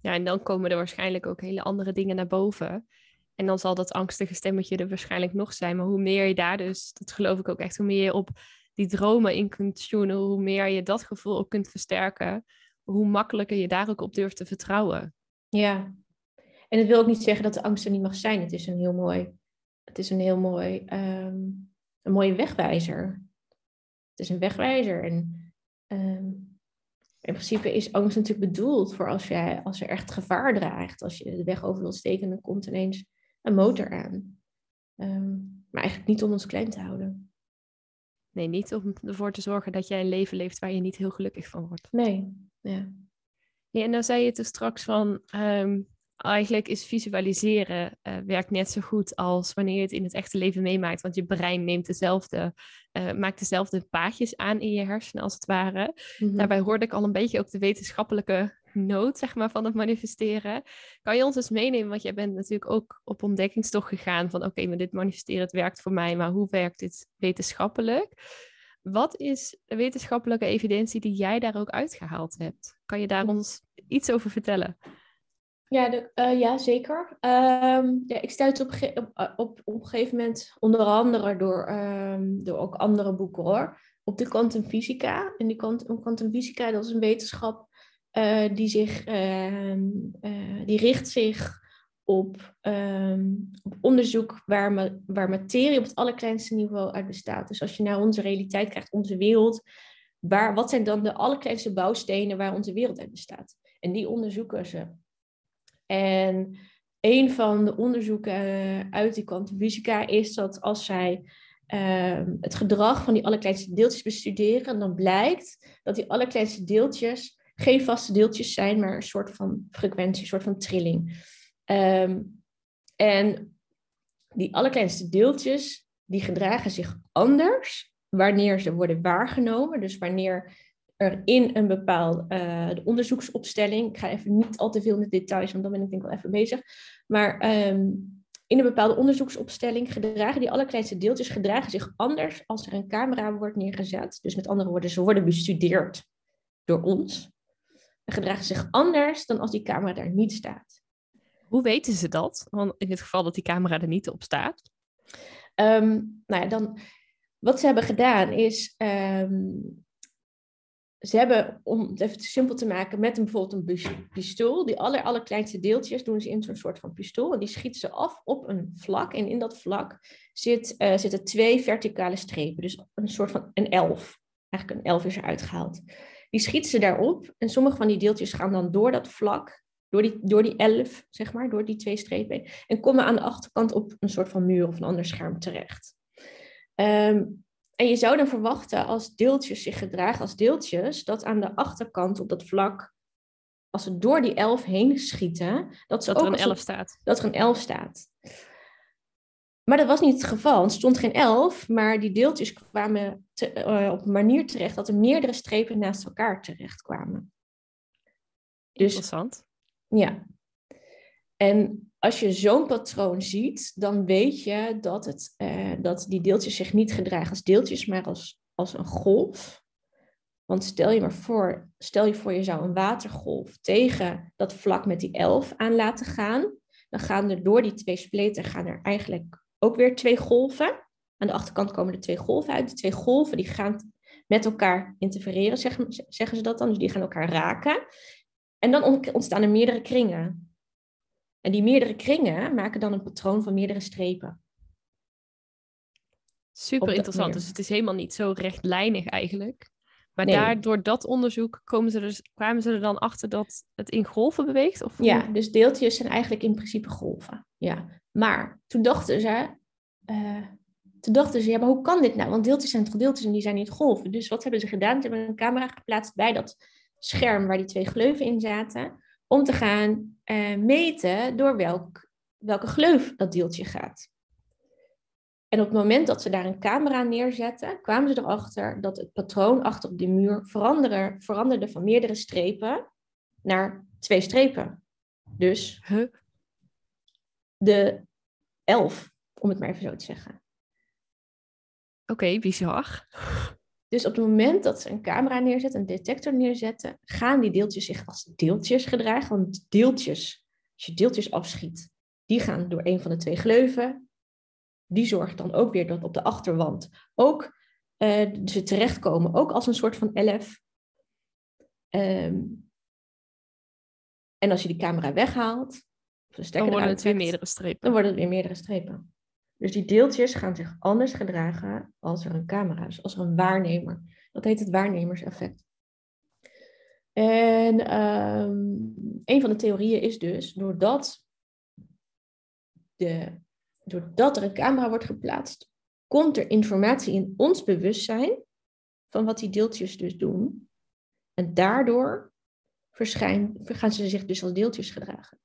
Ja, en dan komen er waarschijnlijk ook hele andere dingen naar boven. En dan zal dat angstige stemmetje er waarschijnlijk nog zijn. Maar hoe meer je daar dus, dat geloof ik ook echt, hoe meer je op die dromen in kunt tunen, hoe meer je dat gevoel ook kunt versterken, hoe makkelijker je daar ook op durft te vertrouwen. Ja, en het wil ook niet zeggen dat de angst er niet mag zijn. Het is een heel mooi, het is een heel mooi, um, een mooie wegwijzer. Het is een wegwijzer. En um, in principe is angst natuurlijk bedoeld voor als, jij, als er echt gevaar dreigt. Als je de weg over wil steken, dan komt ineens een motor aan. Um, maar eigenlijk niet om ons klein te houden. Nee, niet om ervoor te zorgen dat jij een leven leeft waar je niet heel gelukkig van wordt. Nee, ja. ja en dan zei je toen straks van, um, eigenlijk is visualiseren uh, werkt net zo goed als wanneer je het in het echte leven meemaakt. Want je brein neemt dezelfde, uh, maakt dezelfde paadjes aan in je hersenen als het ware. Mhm. Daarbij hoorde ik al een beetje ook de wetenschappelijke noot zeg maar, van het manifesteren. Kan je ons eens meenemen, want jij bent natuurlijk ook op ontdekkingstocht gegaan van oké, maar dit manifesteren het werkt voor mij, maar hoe werkt dit wetenschappelijk? Wat is de wetenschappelijke evidentie die jij daar ook uitgehaald hebt? Kan je daar ons iets over vertellen? Ja, de, uh, ja zeker. Um, ja, ik stuitte op, op, eh, op, op een gegeven moment, onder andere door, um, door ook andere boeken hoor, op de kwantumfysica. En die kwantumfysica, dat is een wetenschap uh, die, zich, uh, die richt zich op, op onderzoek waar, ma waar materie op het allerkleinste niveau uit bestaat. Dus als je naar onze realiteit kijkt, onze wereld, waar, wat zijn dan de allerkleinste bouwstenen waar onze wereld uit bestaat? En die onderzoeken ze. En een van de onderzoeken eh, uit die kwantumfysica is dat als zij ehm, het gedrag van die allerkleinste deeltjes bestuderen, dan blijkt dat die allerkleinste deeltjes geen vaste deeltjes zijn, maar een soort van frequentie, een soort van trilling. Ehm, en die allerkleinste deeltjes, die gedragen zich anders wanneer ze worden waargenomen. Dus wanneer er in een bepaalde uh, onderzoeksopstelling, ik ga even niet al te veel in de details, want dan ben ik denk ik wel even bezig, maar ehm, in een bepaalde onderzoeksopstelling gedragen die allerkleinste deeltjes gedragen zich anders als er een camera wordt neergezet. Dus met andere woorden, ze worden bestudeerd door ons. En gedragen zich anders dan als die camera daar niet staat. Hoe weten ze dat? Want in het geval dat die camera er niet op staat. Um, nou ja, dan, wat ze hebben gedaan is, ehm, ze hebben, om het even simpel te maken, met een, bijvoorbeeld een pistool, die aller, allerkleinste deeltjes doen ze in zo'n soort van pistool. En die schieten ze af op een vlak. En in dat vlak zit, uh, zitten twee verticale strepen. Dus een soort van een elf. Eigenlijk een elf is eruit gehaald. Die schieten ze daarop. En sommige van die deeltjes gaan dan door dat vlak, door die, door die elf, zeg maar, door die twee strepen. En komen aan de achterkant op een soort van muur of een ander scherm terecht. Um, en je zou dan verwachten als deeltjes zich gedragen als deeltjes, dat aan de achterkant op dat vlak, als ze door die elf heen schieten, dat, dat er een elf staat. Dat er een elf staat. Maar dat was niet het geval. Er stond geen elf, maar die deeltjes kwamen uh, op een manier terecht dat er meerdere strepen naast elkaar terecht kwamen. Dus, Interessant. Ja. En als je zo'n patroon ziet, dan weet je dat, het, uh, dat die deeltjes zich niet gedragen als deeltjes, maar als, als een golf. Want stel je maar voor, stel je voor je zou een watergolf tegen dat vlak met die elf aan laten gaan. Dan gaan er door die twee spleten gaan er eigenlijk ook weer twee golven. Aan de achterkant komen er twee golven uit. Die twee golven die gaan met elkaar interfereren, zeggen, zeggen ze dat dan. Dus die gaan elkaar raken. En dan ontstaan er meerdere kringen. En die meerdere kringen maken dan een patroon van meerdere strepen. Super interessant. Dus het is helemaal niet zo rechtlijnig eigenlijk. Maar nee. daar, door dat onderzoek komen ze dus, kwamen ze er dan achter dat het in golven beweegt? Of ja, dus deeltjes zijn eigenlijk in principe golven. Ja. Maar toen dachten ze, uh, toen dachten ze, ja, maar hoe kan dit nou? Want deeltjes zijn toch deeltjes en die zijn niet golven. Dus wat hebben ze gedaan? Ze hebben een camera geplaatst bij dat scherm waar die twee gleuven in zaten om te gaan uh, meten door welk, welke gleuf dat deeltje gaat. En op het moment dat ze daar een camera neerzetten, kwamen ze erachter dat het patroon achter op de muur veranderde van meerdere strepen naar twee strepen. Dus huh? de elf, om het maar even zo te zeggen. Oké, okay, bizar. Dus op het moment dat ze een camera neerzetten, een detector neerzetten, gaan die deeltjes zich als deeltjes gedragen. Want deeltjes, als je deeltjes afschiet, die gaan door een van de twee gleuven. Die zorgt dan ook weer dat op de achterwand ook uh, ze terechtkomen, ook als een soort van elf. Um, en als je die camera weghaalt, dan worden het weer meerdere strepen. Dan worden het weer meerdere strepen. Dus die deeltjes gaan zich anders gedragen als er een camera is, als er een waarnemer. Dat heet het waarnemerseffect. En um, een van de theorieën is dus, doordat, de, doordat er een camera wordt geplaatst, komt er informatie in ons bewustzijn van wat die deeltjes dus doen. En daardoor gaan ze zich dus als deeltjes gedragen.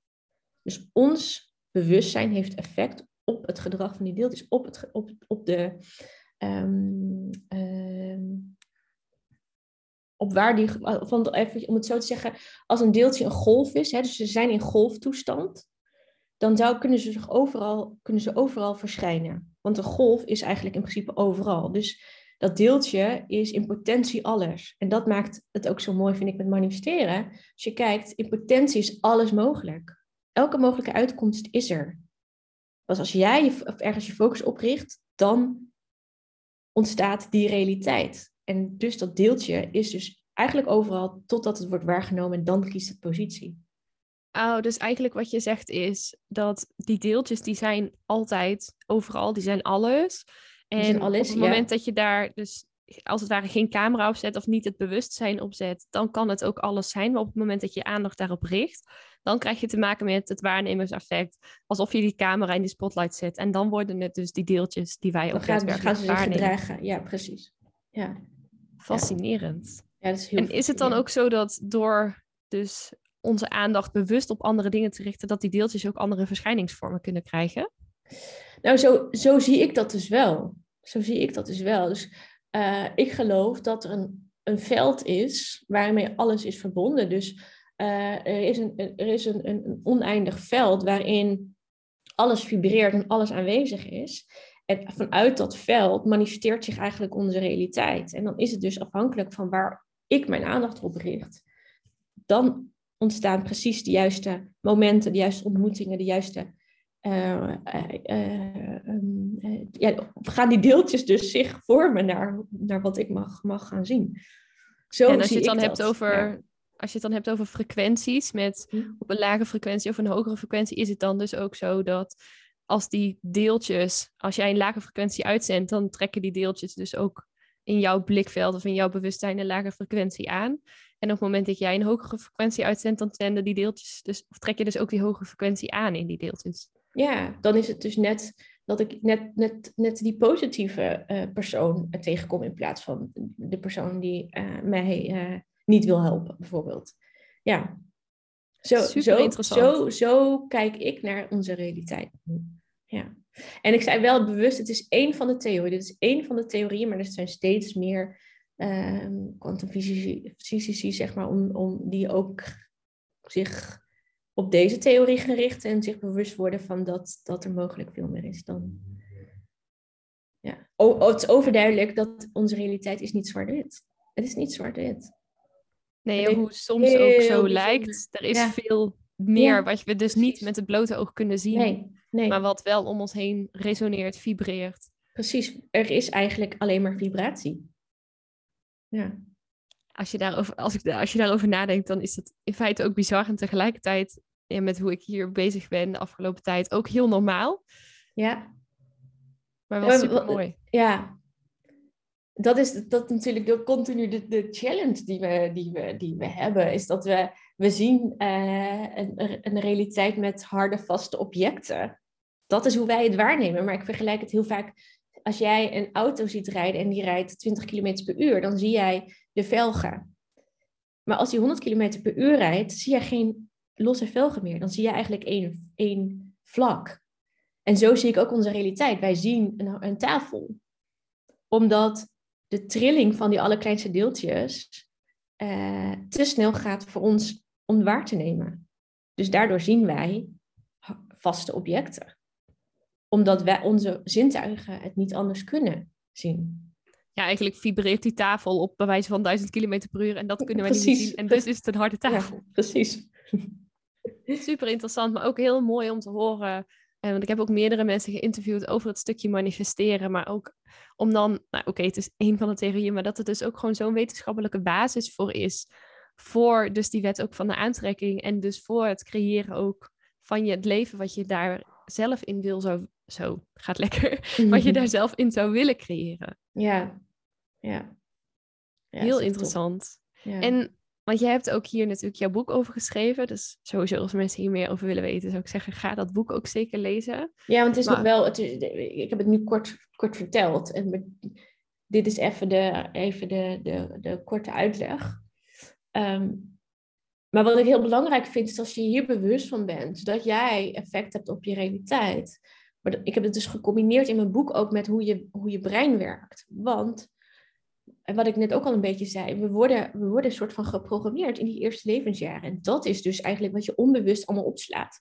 Dus ons bewustzijn heeft effect op het gedrag van die deeltjes, op, het, op, op de. Um, um, op waar die, van, even, om het zo te zeggen, als een deeltje een golf is, hè, dus ze zijn in golftoestand, dan zou, kunnen, ze zich overal, kunnen ze overal verschijnen. Want een golf is eigenlijk in principe overal. Dus dat deeltje is in potentie alles. En dat maakt het ook zo mooi, vind ik, met manifesteren. Als je kijkt, in potentie is alles mogelijk. Elke mogelijke uitkomst is er. Pas als jij je, ergens je focus opricht, dan ontstaat die realiteit. En dus dat deeltje is dus eigenlijk overal totdat het wordt waargenomen en dan kiest het positie. Oh, dus eigenlijk wat je zegt is dat die deeltjes die zijn altijd overal, die zijn alles. En zijn alles, op het moment dat je daar dus als het ware geen camera op zet of niet het bewustzijn opzet, dan kan het ook alles zijn. Maar op het moment dat je aandacht daarop richt, dan krijg je te maken met het waarnemerseffect. Alsof je die camera in die spotlight zet. En dan worden het dus die deeltjes die wij ook gaan, gaan ze zich gedragen. Ja, precies. Ja. Fascinerend. Ja, dat is heel en is het dan ook zo dat door dus onze aandacht bewust op andere dingen te richten, dat die deeltjes ook andere verschijningsvormen kunnen krijgen? Nou, zo, zo zie ik dat dus wel. Zo zie ik dat dus wel. Dus uh, ik geloof dat er een een veld is waarmee alles is verbonden. Dus er is, een, er is een, een oneindig veld waarin alles vibreert en alles aanwezig is. En vanuit dat veld manifesteert zich eigenlijk onze realiteit. En dan is het dus afhankelijk van waar ik mijn aandacht op richt. Dan ontstaan precies de juiste momenten, de juiste ontmoetingen, de juiste. Uh, uh, uh, ja, gaan die deeltjes dus zich vormen naar, naar wat ik mag, mag gaan zien. Zo en als je het dan hebt over. Als je het dan hebt over frequenties, met hm. op een lage frequentie of een hogere frequentie, is het dan dus ook zo dat als die deeltjes, als jij een lage frequentie uitzendt, dan trekken die deeltjes dus ook in jouw blikveld of in jouw bewustzijn een lage frequentie aan. En op het moment dat jij een hogere frequentie uitzendt, dan zenden die deeltjes dus, of trek je dus ook die hogere frequentie aan in die deeltjes. Ja, dan is het dus net dat ik net, net, net die positieve uh, persoon tegenkom in plaats van de persoon die uh, mij uh, niet wil helpen, bijvoorbeeld. Ja, zo, zo. Zo, zo kijk ik naar onze realiteit. Ja. En ik zei wel bewust, het is één van de theorieën. Dit is één van de theorieën, maar er zijn steeds meer kwantumfysici, um, zeg maar, om, om die ook zich op deze theorie gericht en zich bewust worden van dat, dat er mogelijk veel meer is dan. Ja. Het is overduidelijk dat onze realiteit is niet zwart-wit. Het is niet zwart-wit. Nee, hoe soms ook zo lijkt. Er is veel meer wat we dus niet met het blote oog kunnen zien. Nee, nee. Maar wat wel om ons heen resoneert, vibreert. Precies, er is eigenlijk alleen maar vibratie. Ja. Als je, daarover, als, ik, als je daarover nadenkt, dan is het in feite ook bizar. En tegelijkertijd, ja, met hoe ik hier bezig ben de afgelopen tijd, ook heel normaal. Ja. Maar wel super mooi. Ja, dat is dat natuurlijk de, continu de, challenge die we, die, we, die we hebben. Is dat we, we zien uh, een, een realiteit met harde, vaste objecten. Dat is hoe wij het waarnemen. Maar ik vergelijk het heel vaak. Als jij een auto ziet rijden en die rijdt 20 km per uur, dan zie jij de velgen. Maar als die 100 km per uur rijdt, zie je geen losse velgen meer. Dan zie je eigenlijk één, één vlak. En zo zie ik ook onze realiteit. Wij zien een, een tafel. Omdat de trilling van die allerkleinste deeltjes uh, te snel gaat voor ons om waar te nemen. Dus daardoor zien wij vaste objecten. Omdat wij onze zintuigen het niet anders kunnen zien. Ja, eigenlijk vibreert die tafel op bij wijze van 1000 km per uur en dat kunnen wij niet zien. En dus is het een harde tafel. precies. Super interessant, maar ook heel mooi om te horen want ik heb ook meerdere mensen geïnterviewd over het stukje manifesteren, maar ook om dan, nou oké, het is één van de theorieën, maar dat er dus ook gewoon zo'n wetenschappelijke basis voor is. Voor dus die wet ook van de aantrekking en dus voor het creëren ook van je het leven wat je daar zelf in wil, zo, zo gaat lekker, wat je daar zelf in zou willen creëren. Ja, ja. ja Heel interessant. Ja. En want jij hebt ook hier natuurlijk jouw boek over geschreven. Dus sowieso als mensen hier meer over willen weten, zou ik zeggen, ga dat boek ook zeker lezen. Ja, want het is nog wel, het is, ik heb het nu kort, kort verteld. En dit is even de, even de, de, de korte uitleg. Ehm, maar wat ik heel belangrijk vind, is als je hier bewust van bent, dat jij effect hebt op je realiteit. Maar ik heb het dus gecombineerd in mijn boek ook met hoe je, hoe je brein werkt. Want en wat ik net ook al een beetje zei, we worden, we worden een soort van geprogrammeerd in die eerste levensjaren. En dat is dus eigenlijk wat je onbewust allemaal opslaat.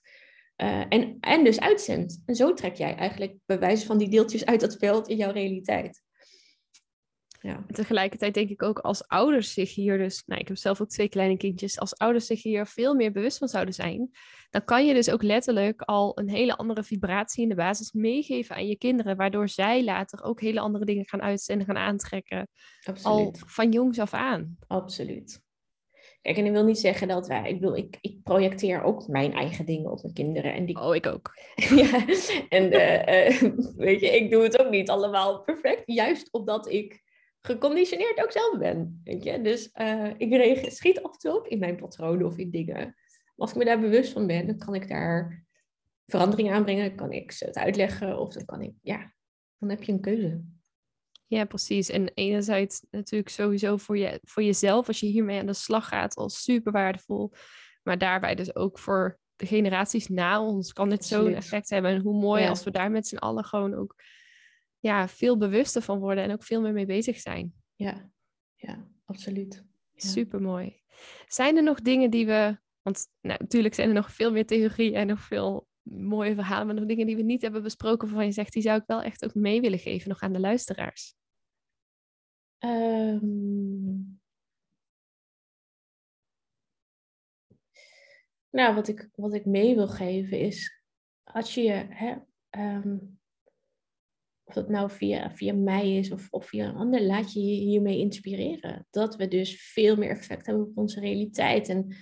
Uh, en, en dus uitzendt. En zo trek jij eigenlijk bij van die deeltjes uit dat veld in jouw realiteit. Ja. tegelijkertijd denk ik ook als ouders zich hier dus, nou ik heb zelf ook twee kleine kindjes, als ouders zich hier veel meer bewust van zouden zijn, dan kan je dus ook letterlijk al een hele andere vibratie in de basis meegeven aan je kinderen, waardoor zij later ook hele andere dingen gaan uitzenden, gaan aantrekken. Absoluut. Al van jongs af aan. Absoluut. Kijk, en ik wil niet zeggen dat wij, ik wil, ik, ik projecteer ook mijn eigen dingen op mijn kinderen. En die... Oh, ik ook. ja, en uh, uh, weet je, ik doe het ook niet allemaal perfect, juist omdat ik geconditioneerd ook zelf ben. Weet je? Dus uh, ik schiet af en toe op in mijn patronen of in dingen. Als ik me daar bewust van ben, dan kan ik daar verandering aanbrengen. Dan kan ik ze het uitleggen of dan kan ik, ja, dan heb je een keuze. Ja, precies. En enerzijds natuurlijk sowieso voor, je, voor jezelf, als je hiermee aan de slag gaat, al super waardevol. Maar daarbij dus ook voor de generaties na ons kan dit zo'n effect hebben. En hoe mooi als we daar met z'n allen gewoon ook ja, veel bewuster van worden en ook veel meer mee bezig zijn. Ja, ja. absoluut. Ja. Super mooi. Zijn er nog dingen die we, want nou, natuurlijk zijn er nog veel meer theorieën en nog veel mooie verhalen, maar nog dingen die we niet hebben besproken waarvan je zegt, die zou ik wel echt ook mee willen geven nog aan de luisteraars? Ehm, nou, wat ik, wat ik mee wil geven is, als je je, hè, ehm, of dat nou via, via mij is of, of via een ander, laat je je hiermee inspireren. Dat we dus veel meer effect hebben op onze realiteit. En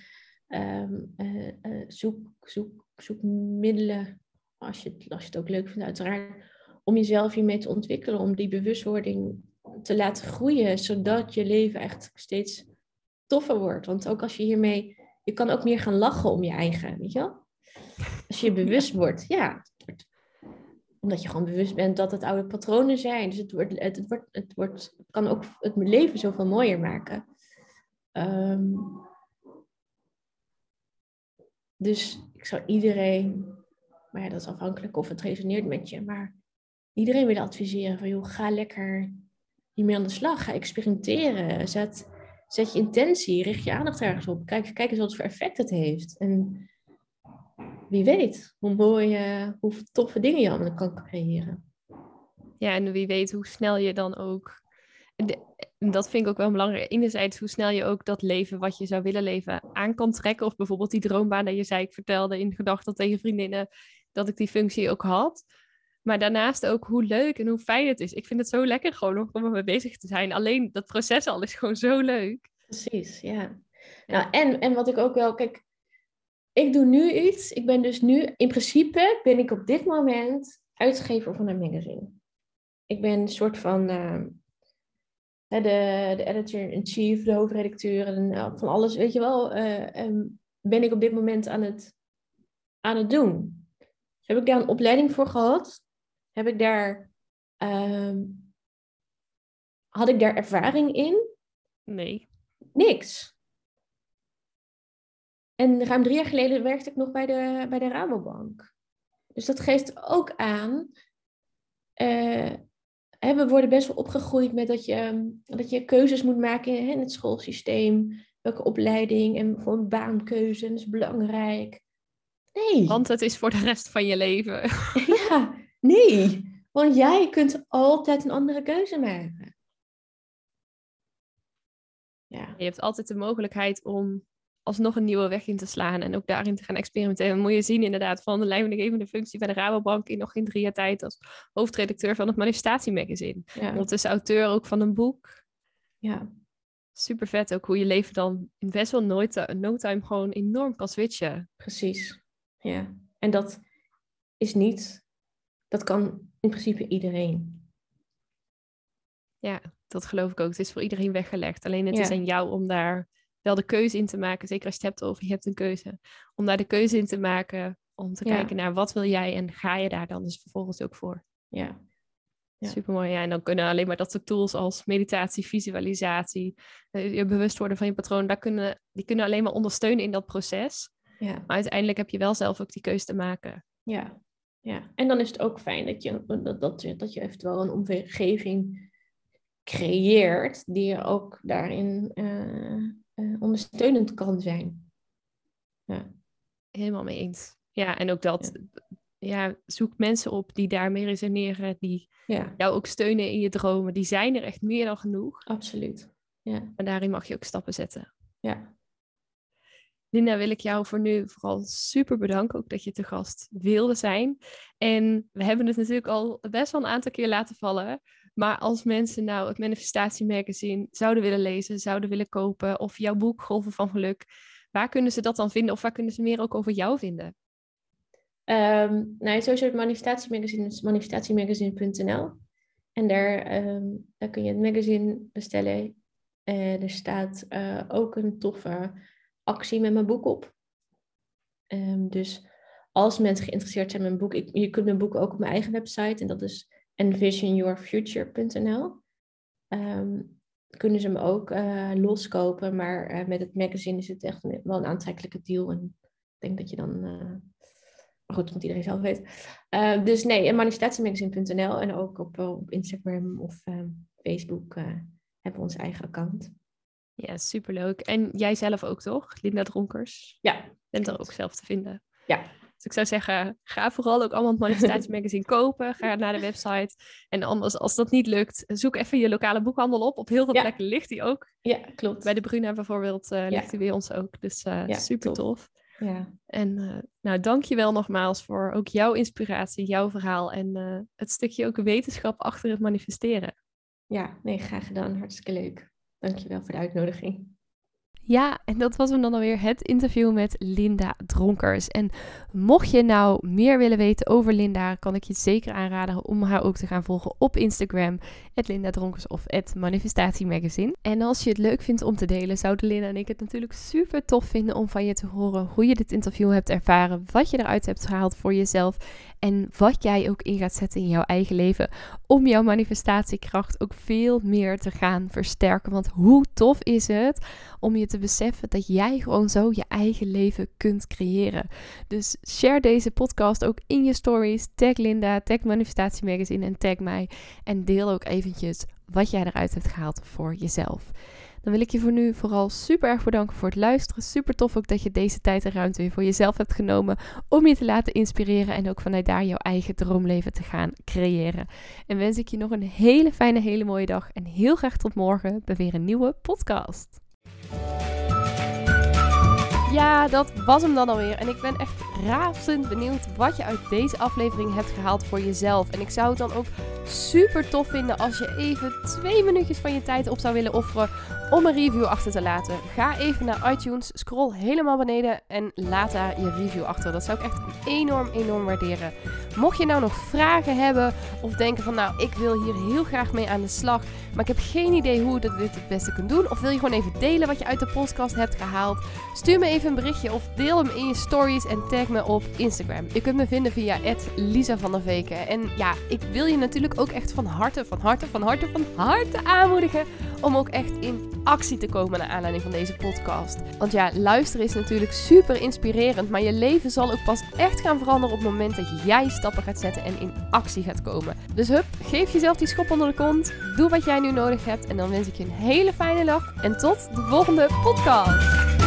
ehm, eh, eh, zoek, zoek, zoek middelen, als je, het, als je het ook leuk vindt uiteraard, om jezelf hiermee te ontwikkelen, om die bewustwording te laten groeien, zodat je leven echt steeds toffer wordt. Want ook als je hiermee, je kan ook meer gaan lachen om je eigen, weet je wel? Als je bewust wordt, ja. Omdat je gewoon bewust bent dat het oude patronen zijn. Dus het, wordt, het, wordt, het, wordt, kan ook het leven zoveel mooier maken. Ehm, dus ik zou iedereen, maar ja, dat is afhankelijk of het resoneert met je, maar iedereen willen adviseren van joh, ga lekker hiermee aan de slag. Ga experimenteren. Zet, zet je intentie. Richt je aandacht ergens op. Kijk, kijk eens wat voor effect het heeft. En wie weet hoe mooie, hoe toffe dingen je allemaal kan creëren. Ja, en wie weet hoe snel je dan ook. Dat vind ik ook wel belangrijk. Enerzijds hoe snel je ook dat leven wat je zou willen leven aan kan trekken. Of bijvoorbeeld die droombaan dat je zei, ik vertelde in gedachten tegen vriendinnen dat ik die functie ook had. Maar daarnaast ook hoe leuk en hoe fijn het is. Ik vind het zo lekker gewoon om ermee bezig te zijn. Alleen dat proces al is gewoon zo leuk. Precies, ja. Nou, en, en wat ik ook wel, kijk, ik doe nu iets. Ik ben dus nu, in principe ben ik op dit moment uitgever van een magazine. Ik ben een soort van uh, de, de editor-in-chief, de hoofdredacteur en uh, van alles, weet je wel. Uh, ben ik op dit moment aan het, aan het doen. Heb ik daar een opleiding voor gehad? Heb ik daar, ehm, had ik daar ervaring in? Nee. Niks. En ruim drie jaar geleden werkte ik nog bij de, bij de Rabobank. Dus dat geeft ook aan. Uh, we worden best wel opgegroeid met dat je, dat je keuzes moet maken in het schoolsysteem. Welke opleiding en voor een baankeuze. Is belangrijk. Nee. Want het is voor de rest van je leven. Ja, Nee, want jij kunt altijd een andere keuze maken. Ja. Je hebt altijd de mogelijkheid om alsnog een nieuwe weg in te slaan en ook daarin te gaan experimenteren. Dan moet je zien inderdaad van de leidinggevende functie bij de Rabobank in nog in drie jaar tijd als hoofdredacteur van het Manifestatiemagazine. Ja. Ondertussen auteur ook van een boek. Ja. Super vet ook hoe je leven dan in best wel nooit, no time gewoon enorm kan switchen. Precies, ja. En dat is niet dat kan in principe iedereen. Ja, dat geloof ik ook. Het is voor iedereen weggelegd. Alleen het is aan jou om daar wel de keuze in te maken. Zeker als je het hebt over je hebt een keuze. Om daar de keuze in te maken. Om te kijken naar wat wil jij en ga je daar dan dus vervolgens ook voor. Ja. ja. Super mooi. Ja, en dan kunnen alleen maar dat soort tools als meditatie, visualisatie, eh, je bewust worden van je patroon, daar kunnen, die kunnen alleen maar ondersteunen in dat proces. Ja. Maar uiteindelijk heb je wel zelf ook die keuze te maken. Ja, ja, en dan is het ook fijn dat je, dat, dat, je, dat je eventueel een omgeving creëert die je ook daarin uh, ondersteunend kan zijn. Ja. Helemaal mee eens. Ja, en ook dat, ja. zoek mensen op die daarmee resoneren, die ja. jou ook steunen in je dromen. Die zijn er echt meer dan genoeg. Absoluut. Ja. En daarin mag je ook stappen zetten. Ja. Linda, wil ik jou voor nu vooral super bedanken, ook dat je te gast wilde zijn. En we hebben het natuurlijk al best wel een aantal keer laten vallen. Maar als mensen nou het Manifestatie Magazine zouden willen lezen, zouden willen kopen, of jouw boek Golven van Geluk, waar kunnen ze dat dan vinden? Of waar kunnen ze meer ook over jou vinden? Um, nou, sowieso het manifestatiemagazine is manifestatiemagazine.nl. En daar, um, daar kun je het magazine bestellen. Uh, er staat uh, ook een toffe actie met mijn boek op. Um, dus als mensen geïnteresseerd zijn in mijn boek, je kunt mijn boek ook op mijn eigen website en dat is envisionyourfuture.nl. Um, ehm, kunnen ze hem ook uh, loskopen, maar uh, met het magazine is het echt een, wel een aantrekkelijke deal. En ik denk dat je dan, uh, goed, want iedereen zelf weet. Uh, dus nee, manifestatiemagazine.nl en ook op, op Instagram of Facebook hebben we ons eigen account. Ja, superleuk. En jij zelf ook toch, Linda Dronkers? Ja. Bent er ook zelf te vinden? Ja. Dus ik zou zeggen, ga vooral ook allemaal het manifestatiemagazine kopen. Ga naar de website. En anders, als dat niet lukt, zoek even je lokale boekhandel op. Op heel veel Ja. plekken ligt die ook. Ja, klopt. Bij de Bruna bijvoorbeeld eh, ligt die bij ons ook. Dus eh, Ja, super tof. Ja. En eh nou, dank je wel nogmaals voor ook jouw inspiratie, jouw verhaal en het stukje ook wetenschap achter het manifesteren. ja, nee, graag gedaan. Hartstikke leuk. Dankjewel voor de uitnodiging. Ja, en dat was hem dan alweer het interview met Linda Dronkers. En mocht je nou meer willen weten over Linda, kan ik je zeker aanraden om haar ook te gaan volgen op Instagram, Linda Dronkers of Manifestatiemagazine. En als je het leuk vindt om te delen, zouden Linda en ik het natuurlijk super tof vinden om van je te horen hoe je dit interview hebt ervaren, wat je eruit hebt gehaald voor jezelf en wat jij ook in gaat zetten in jouw eigen leven om jouw manifestatiekracht ook veel meer te gaan versterken. Want hoe tof is het om je te beseffen dat jij gewoon zo je eigen leven kunt creëren. Dus share deze podcast ook in je stories. Tag Linda, tag Manifestatie Magazine en tag mij. En deel ook eventjes wat jij eruit hebt gehaald voor jezelf. Dan wil ik je voor nu vooral super erg bedanken voor het luisteren. Super tof ook dat je deze tijd en ruimte weer voor jezelf hebt genomen om je te laten inspireren en ook vanuit daar jouw eigen droomleven te gaan creëren. En wens ik je nog een hele fijne, hele mooie dag en heel graag tot morgen bij weer een nieuwe podcast. Ja, dat was hem dan alweer. En ik ben echt razend benieuwd wat je uit deze aflevering hebt gehaald voor jezelf. En ik zou het dan ook super tof vinden als je even twee minuutjes van je tijd op zou willen offeren om een review achter te laten. Ga even naar iTunes, scroll helemaal beneden en laat daar je review achter. Dat zou ik echt enorm, enorm waarderen. Mocht je nou nog vragen hebben of denken van nou, ik wil hier heel graag mee aan de slag, maar ik heb geen idee hoe ik dit het beste kunt doen. Of wil je gewoon even delen wat je uit de podcast hebt gehaald? Stuur me even een berichtje of deel hem in je stories en tag me op Instagram. Je kunt me vinden via Lisa van der Veken. En ja, ik wil je natuurlijk ook echt van harte, van harte, van harte, van harte aanmoedigen om ook echt in actie te komen naar aanleiding van deze podcast. Want ja, luisteren is natuurlijk super inspirerend, maar je leven zal ook pas echt gaan veranderen op het moment dat jij stappen gaat zetten en in actie gaat komen. Dus hup, geef jezelf die schop onder de kont, doe wat jij nodig hebt en dan wens ik je een hele fijne dag en tot de volgende podcast.